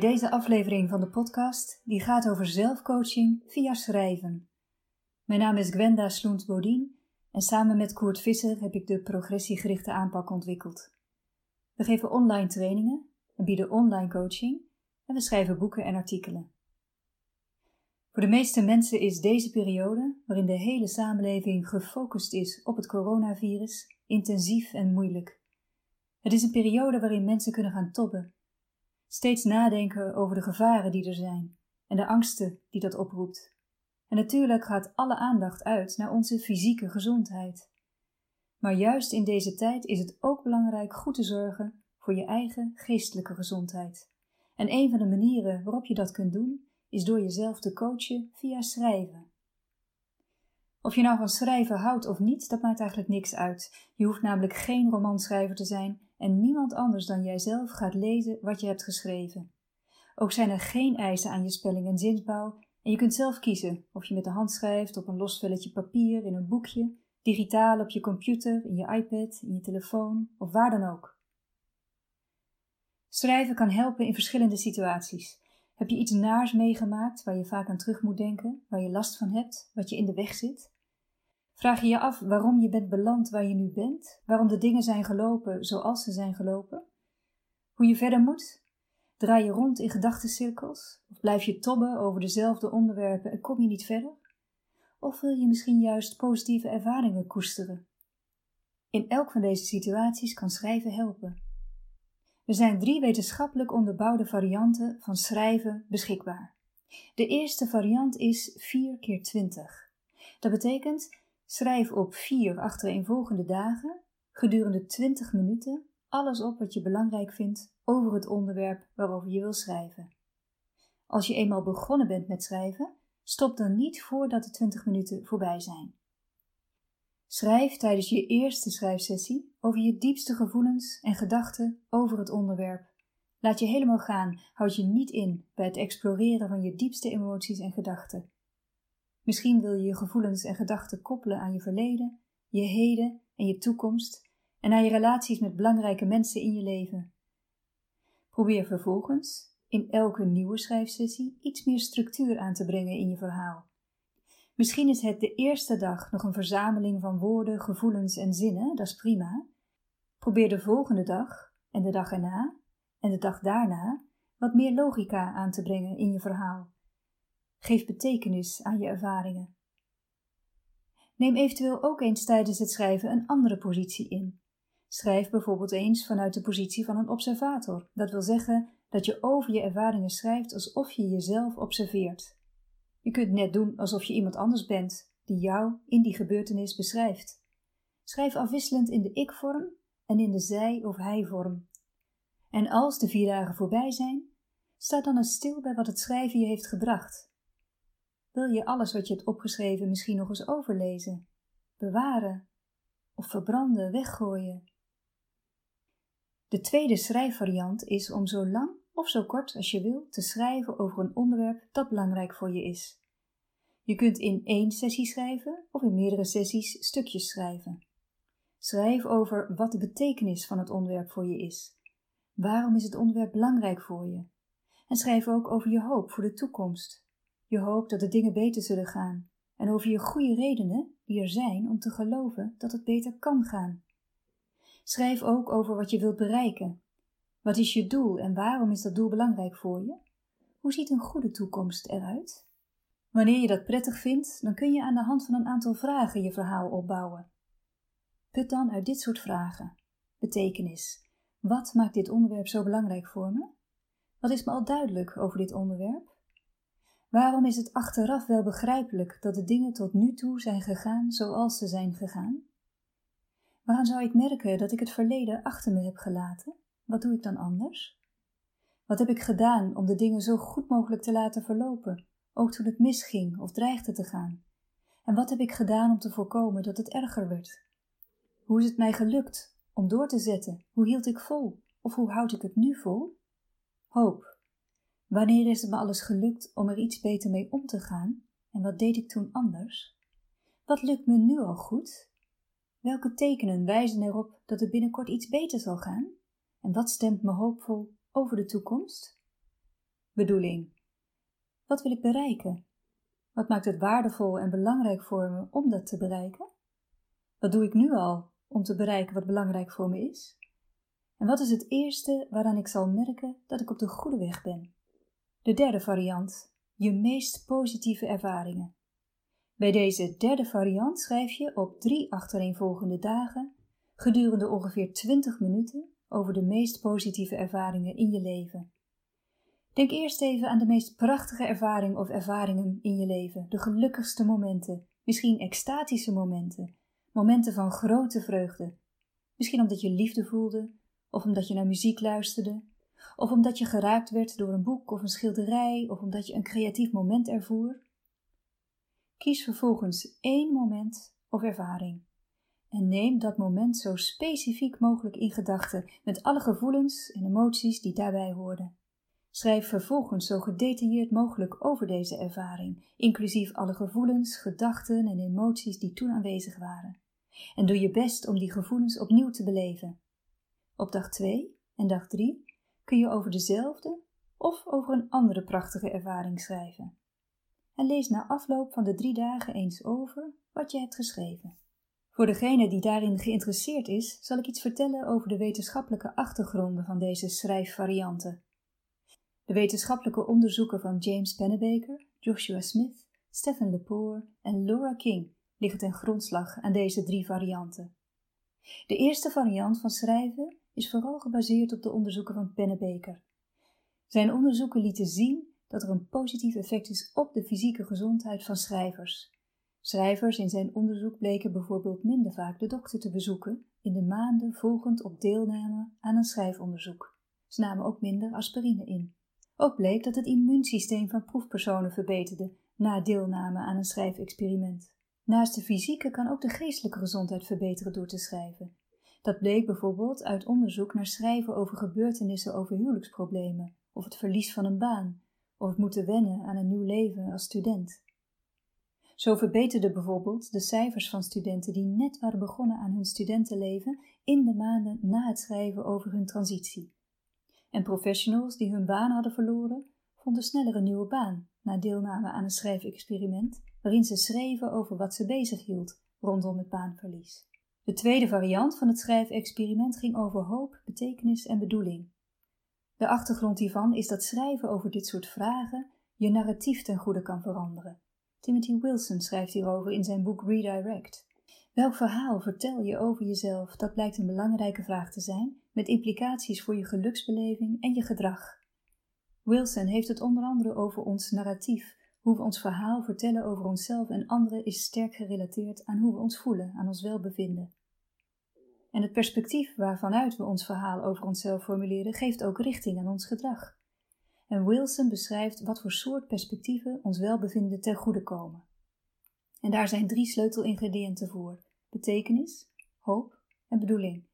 Deze aflevering van de podcast die gaat over zelfcoaching via schrijven. Mijn naam is Gwenda Sloent-Bodien en samen met Koert Visser heb ik de progressiegerichte aanpak ontwikkeld. We geven online trainingen en bieden online coaching en we schrijven boeken en artikelen. Voor de meeste mensen is deze periode, waarin de hele samenleving gefocust is op het coronavirus, intensief en moeilijk. Het is een periode waarin mensen kunnen gaan tobben Steeds nadenken over de gevaren die er zijn en de angsten die dat oproept. En natuurlijk gaat alle aandacht uit naar onze fysieke gezondheid. Maar juist in deze tijd is het ook belangrijk goed te zorgen voor je eigen geestelijke gezondheid. En een van de manieren waarop je dat kunt doen, is door jezelf te coachen via schrijven. Of je nou van schrijven houdt of niet, dat maakt eigenlijk niks uit. Je hoeft namelijk geen romanschrijver te zijn en niemand anders dan jijzelf gaat lezen wat je hebt geschreven. Ook zijn er geen eisen aan je spelling en zinsbouw en je kunt zelf kiezen of je met de hand schrijft op een los velletje papier, in een boekje, digitaal op je computer, in je iPad, in je telefoon of waar dan ook. Schrijven kan helpen in verschillende situaties. Heb je iets naars meegemaakt waar je vaak aan terug moet denken, waar je last van hebt, wat je in de weg zit? Vraag je je af waarom je bent beland waar je nu bent, waarom de dingen zijn gelopen zoals ze zijn gelopen? Hoe je verder moet? Draai je rond in gedachtencirkels? Of blijf je tobben over dezelfde onderwerpen en kom je niet verder? Of wil je misschien juist positieve ervaringen koesteren? In elk van deze situaties kan schrijven helpen. Er zijn drie wetenschappelijk onderbouwde varianten van schrijven beschikbaar. De eerste variant is 4 keer 20. Dat betekent schrijf op vier achtereenvolgende dagen gedurende 20 minuten alles op wat je belangrijk vindt over het onderwerp waarover je wil schrijven. Als je eenmaal begonnen bent met schrijven, stop dan niet voordat de 20 minuten voorbij zijn. Schrijf tijdens je eerste schrijfsessie over je diepste gevoelens en gedachten over het onderwerp. Laat je helemaal gaan, houd je niet in bij het exploreren van je diepste emoties en gedachten. Misschien wil je je gevoelens en gedachten koppelen aan je verleden, je heden en je toekomst en aan je relaties met belangrijke mensen in je leven. Probeer vervolgens in elke nieuwe schrijfsessie iets meer structuur aan te brengen in je verhaal. Misschien is het de eerste dag nog een verzameling van woorden, gevoelens en zinnen, dat is prima. Probeer de volgende dag en de dag erna en de dag daarna wat meer logica aan te brengen in je verhaal. Geef betekenis aan je ervaringen. Neem eventueel ook eens tijdens het schrijven een andere positie in. Schrijf bijvoorbeeld eens vanuit de positie van een observator. Dat wil zeggen dat je over je ervaringen schrijft alsof je jezelf observeert. Je kunt net doen alsof je iemand anders bent die jou in die gebeurtenis beschrijft. Schrijf afwisselend in de ik-vorm en in de zij- of hij-vorm. En als de vier dagen voorbij zijn, sta dan eens stil bij wat het schrijven je heeft gebracht. Wil je alles wat je hebt opgeschreven misschien nog eens overlezen, bewaren of verbranden, weggooien? De tweede schrijfvariant is om zo lang of zo kort als je wil te schrijven over een onderwerp dat belangrijk voor je is. Je kunt in één sessie schrijven of in meerdere sessies stukjes schrijven. Schrijf over wat de betekenis van het onderwerp voor je is. Waarom is het onderwerp belangrijk voor je? En schrijf ook over je hoop voor de toekomst. Je hoop dat de dingen beter zullen gaan en over je goede redenen die er zijn om te geloven dat het beter kan gaan. Schrijf ook over wat je wilt bereiken. Wat is je doel en waarom is dat doel belangrijk voor je? Hoe ziet een goede toekomst eruit? Wanneer je dat prettig vindt, dan kun je aan de hand van een aantal vragen je verhaal opbouwen. Put dan uit dit soort vragen. Betekenis. Wat maakt dit onderwerp zo belangrijk voor me? Wat is me al duidelijk over dit onderwerp? Waarom is het achteraf wel begrijpelijk dat de dingen tot nu toe zijn gegaan zoals ze zijn gegaan? Waaraan zou ik merken dat ik het verleden achter me heb gelaten? Wat doe ik dan anders? Wat heb ik gedaan om de dingen zo goed mogelijk te laten verlopen, ook toen het misging of dreigde te gaan? En wat heb ik gedaan om te voorkomen dat het erger werd? Hoe is het mij gelukt om door te zetten? Hoe hield ik vol? Of hoe houd ik het nu vol? Hoop. Wanneer is het me alles gelukt om er iets beter mee om te gaan? En wat deed ik toen anders? Wat lukt me nu al goed? Welke tekenen wijzen erop dat het binnenkort iets beter zal gaan? En wat stemt me hoopvol over de toekomst? bedoeling. Wat wil ik bereiken? Wat maakt het waardevol en belangrijk voor me om dat te bereiken? Wat doe ik nu al om te bereiken wat belangrijk voor me is? En wat is het eerste waaraan ik zal merken dat ik op de goede weg ben? De derde variant, je meest positieve ervaringen. Bij deze derde variant schrijf je op drie achtereenvolgende dagen gedurende ongeveer 20 minuten over de meest positieve ervaringen in je leven. Denk eerst even aan de meest prachtige ervaring of ervaringen in je leven, de gelukkigste momenten, misschien extatische momenten, momenten van grote vreugde. Misschien omdat je liefde voelde, of omdat je naar muziek luisterde, of omdat je geraakt werd door een boek of een schilderij, of omdat je een creatief moment ervoer. Kies vervolgens één moment of ervaring en neem dat moment zo specifiek mogelijk in gedachten met alle gevoelens en emoties die daarbij hoorden. Schrijf vervolgens zo gedetailleerd mogelijk over deze ervaring, inclusief alle gevoelens, gedachten en emoties die toen aanwezig waren. En doe je best om die gevoelens opnieuw te beleven. Op dag 2 en dag 3 kun je over dezelfde of over een andere prachtige ervaring schrijven. En lees na afloop van de drie dagen eens over wat je hebt geschreven. Voor degene die daarin geïnteresseerd is, zal ik iets vertellen over de wetenschappelijke achtergronden van deze schrijfvarianten. De wetenschappelijke onderzoeken van James Pennebaker, Joshua Smith, Stephen Lepore en Laura King liggen ten grondslag aan deze drie varianten. De eerste variant van schrijven is vooral gebaseerd op de onderzoeken van Pennebaker. Zijn onderzoeken lieten zien dat er een positief effect is op de fysieke gezondheid van schrijvers. Schrijvers in zijn onderzoek bleken bijvoorbeeld minder vaak de dokter te bezoeken in de maanden volgend op deelname aan een schrijfonderzoek. Ze namen ook minder aspirine in. Ook bleek dat het immuunsysteem van proefpersonen verbeterde na deelname aan een schrijfexperiment. Naast de fysieke kan ook de geestelijke gezondheid verbeteren door te schrijven. Dat bleek bijvoorbeeld uit onderzoek naar schrijven over gebeurtenissen over huwelijksproblemen, of het verlies van een baan, of het moeten wennen aan een nieuw leven als student. Zo verbeterden bijvoorbeeld de cijfers van studenten die net waren begonnen aan hun studentenleven in de maanden na het schrijven over hun transitie. En professionals die hun baan hadden verloren, vonden sneller een nieuwe baan na deelname aan een schrijfexperiment waarin ze schreven over wat ze bezighield rondom het baanverlies. De tweede variant van het schrijfexperiment ging over hoop, betekenis en bedoeling. De achtergrond hiervan is dat schrijven over dit soort vragen je narratief ten goede kan veranderen Timothy Wilson schrijft hierover in zijn boek Redirect. Welk verhaal vertel je over jezelf? Dat blijkt een belangrijke vraag te zijn, met implicaties voor je geluksbeleving en je gedrag. Wilson heeft het onder andere over ons narratief. Hoe we ons verhaal vertellen over onszelf en anderen is sterk gerelateerd aan hoe we ons voelen, aan ons welbevinden. En het perspectief waarvanuit we ons verhaal over onszelf formuleren, geeft ook richting aan ons gedrag en Wilson beschrijft wat voor soort perspectieven ons welbevinden ten goede komen. En daar zijn drie sleutelingrediënten voor: betekenis, hoop en bedoeling.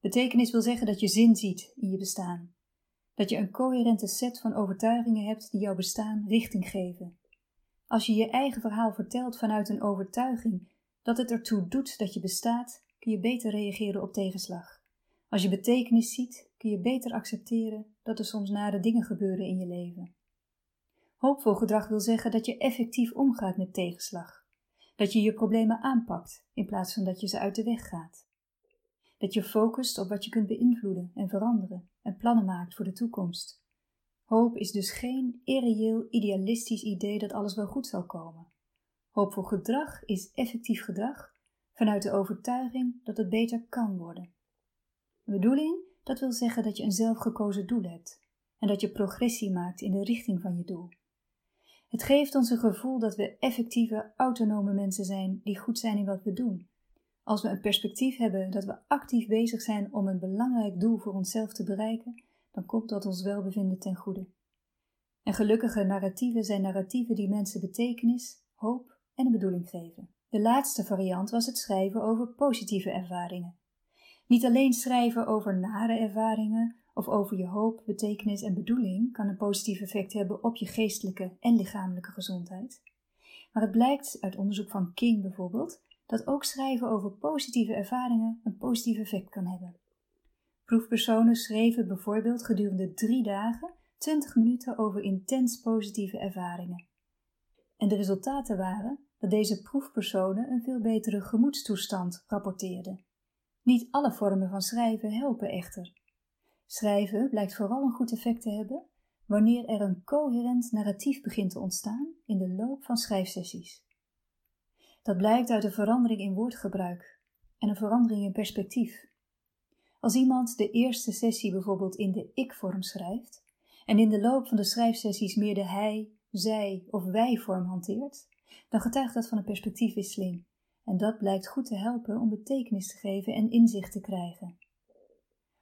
Betekenis wil zeggen dat je zin ziet in je bestaan, dat je een coherente set van overtuigingen hebt die jouw bestaan richting geven. Als je je eigen verhaal vertelt vanuit een overtuiging dat het ertoe doet dat je bestaat, kun je beter reageren op tegenslag. Als je betekenis ziet, kun je beter accepteren dat er soms nare dingen gebeuren in je leven. Hoopvol gedrag wil zeggen dat je effectief omgaat met tegenslag, dat je je problemen aanpakt in plaats van dat je ze uit de weg gaat. Dat je focust op wat je kunt beïnvloeden en veranderen en plannen maakt voor de toekomst. Hoop is dus geen irreëel idealistisch idee dat alles wel goed zal komen. Hoopvol gedrag is effectief gedrag vanuit de overtuiging dat het beter kan worden. bedoeling dat wil zeggen dat je een zelfgekozen doel hebt en dat je progressie maakt in de richting van je doel. Het geeft ons een gevoel dat we effectieve, autonome mensen zijn die goed zijn in wat we doen. Als we een perspectief hebben dat we actief bezig zijn om een belangrijk doel voor onszelf te bereiken, dan komt dat ons welbevinden ten goede. En gelukkige narratieven zijn narratieven die mensen betekenis, hoop en een bedoeling geven. De laatste variant was het schrijven over positieve ervaringen. Niet alleen schrijven over nare ervaringen of over je hoop, betekenis en bedoeling kan een positief effect hebben op je geestelijke en lichamelijke gezondheid. Maar het blijkt uit onderzoek van King bijvoorbeeld dat ook schrijven over positieve ervaringen een positief effect kan hebben. Proefpersonen schreven bijvoorbeeld gedurende drie dagen 20 minuten over intens positieve ervaringen. En de resultaten waren dat deze proefpersonen een veel betere gemoedstoestand rapporteerden. Niet alle vormen van schrijven helpen echter. Schrijven blijkt vooral een goed effect te hebben wanneer er een coherent narratief begint te ontstaan in de loop van schrijfsessies. Dat blijkt uit een verandering in woordgebruik en een verandering in perspectief. Als iemand de eerste sessie bijvoorbeeld in de ik-vorm schrijft en in de loop van de schrijfsessies meer de hij, zij of wij-vorm hanteert, dan getuigt dat van een perspectiefwisseling en dat blijkt goed te helpen om betekenis te geven en inzicht te krijgen.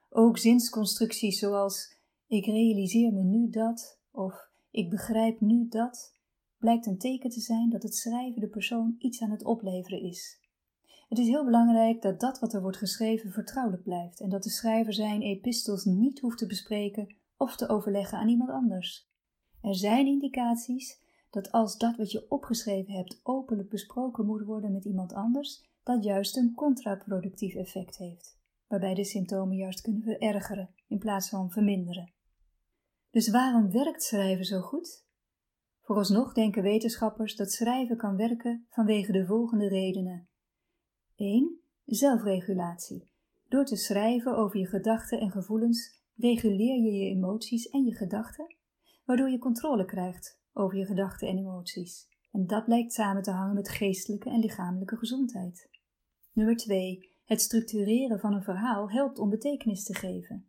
Ook zinsconstructies zoals ik realiseer me nu dat of ik begrijp nu dat blijkt een teken te zijn dat het schrijven de persoon iets aan het opleveren is. Het is heel belangrijk dat dat wat er wordt geschreven vertrouwelijk blijft en dat de schrijver zijn epistels niet hoeft te bespreken of te overleggen aan iemand anders. Er zijn indicaties dat als dat wat je opgeschreven hebt openlijk besproken moet worden met iemand anders, dat juist een contraproductief effect heeft, waarbij de symptomen juist kunnen verergeren in plaats van verminderen. Dus waarom werkt schrijven zo goed? Vooralsnog denken wetenschappers dat schrijven kan werken vanwege de volgende redenen. 1. Zelfregulatie. Door te schrijven over je gedachten en gevoelens reguleer je je emoties en je gedachten, waardoor je controle krijgt over je gedachten en emoties. En dat lijkt samen te hangen met geestelijke en lichamelijke gezondheid. Nummer 2. Het structureren van een verhaal helpt om betekenis te geven.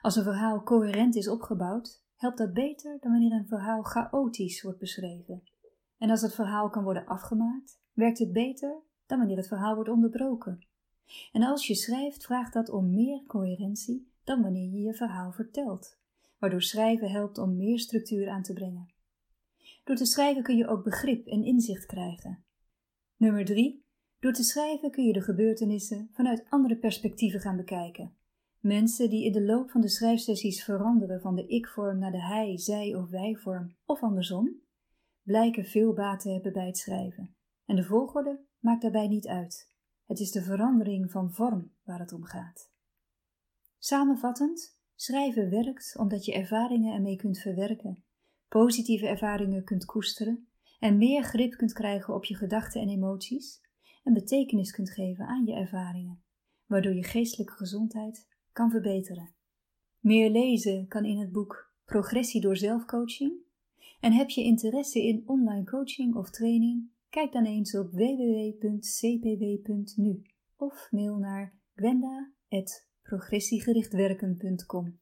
Als een verhaal coherent is opgebouwd, helpt dat beter dan wanneer een verhaal chaotisch wordt beschreven. En als het verhaal kan worden afgemaakt, werkt het beter dan wanneer het verhaal wordt onderbroken. En als je schrijft, vraagt dat om meer coherentie dan wanneer je je verhaal vertelt, waardoor schrijven helpt om meer structuur aan te brengen. Door te schrijven kun je ook begrip en inzicht krijgen. Nummer 3. Door te schrijven kun je de gebeurtenissen vanuit andere perspectieven gaan bekijken. Mensen die in de loop van de schrijfsessies veranderen van de ik-vorm naar de hij, zij of wij-vorm of andersom, blijken veel baat te hebben bij het schrijven. En de volgorde maakt daarbij niet uit. Het is de verandering van vorm waar het om gaat. Samenvattend, schrijven werkt omdat je ervaringen ermee kunt verwerken, positieve ervaringen kunt koesteren en meer grip kunt krijgen op je gedachten en emoties en betekenis kunt geven aan je ervaringen, waardoor je geestelijke gezondheid kan verbeteren. Meer lezen kan in het boek Progressie door zelfcoaching. En heb je interesse in online coaching of training? Kijk dan eens op www.cpw.nu of mail naar gwenda.progressiegerichtwerken.com.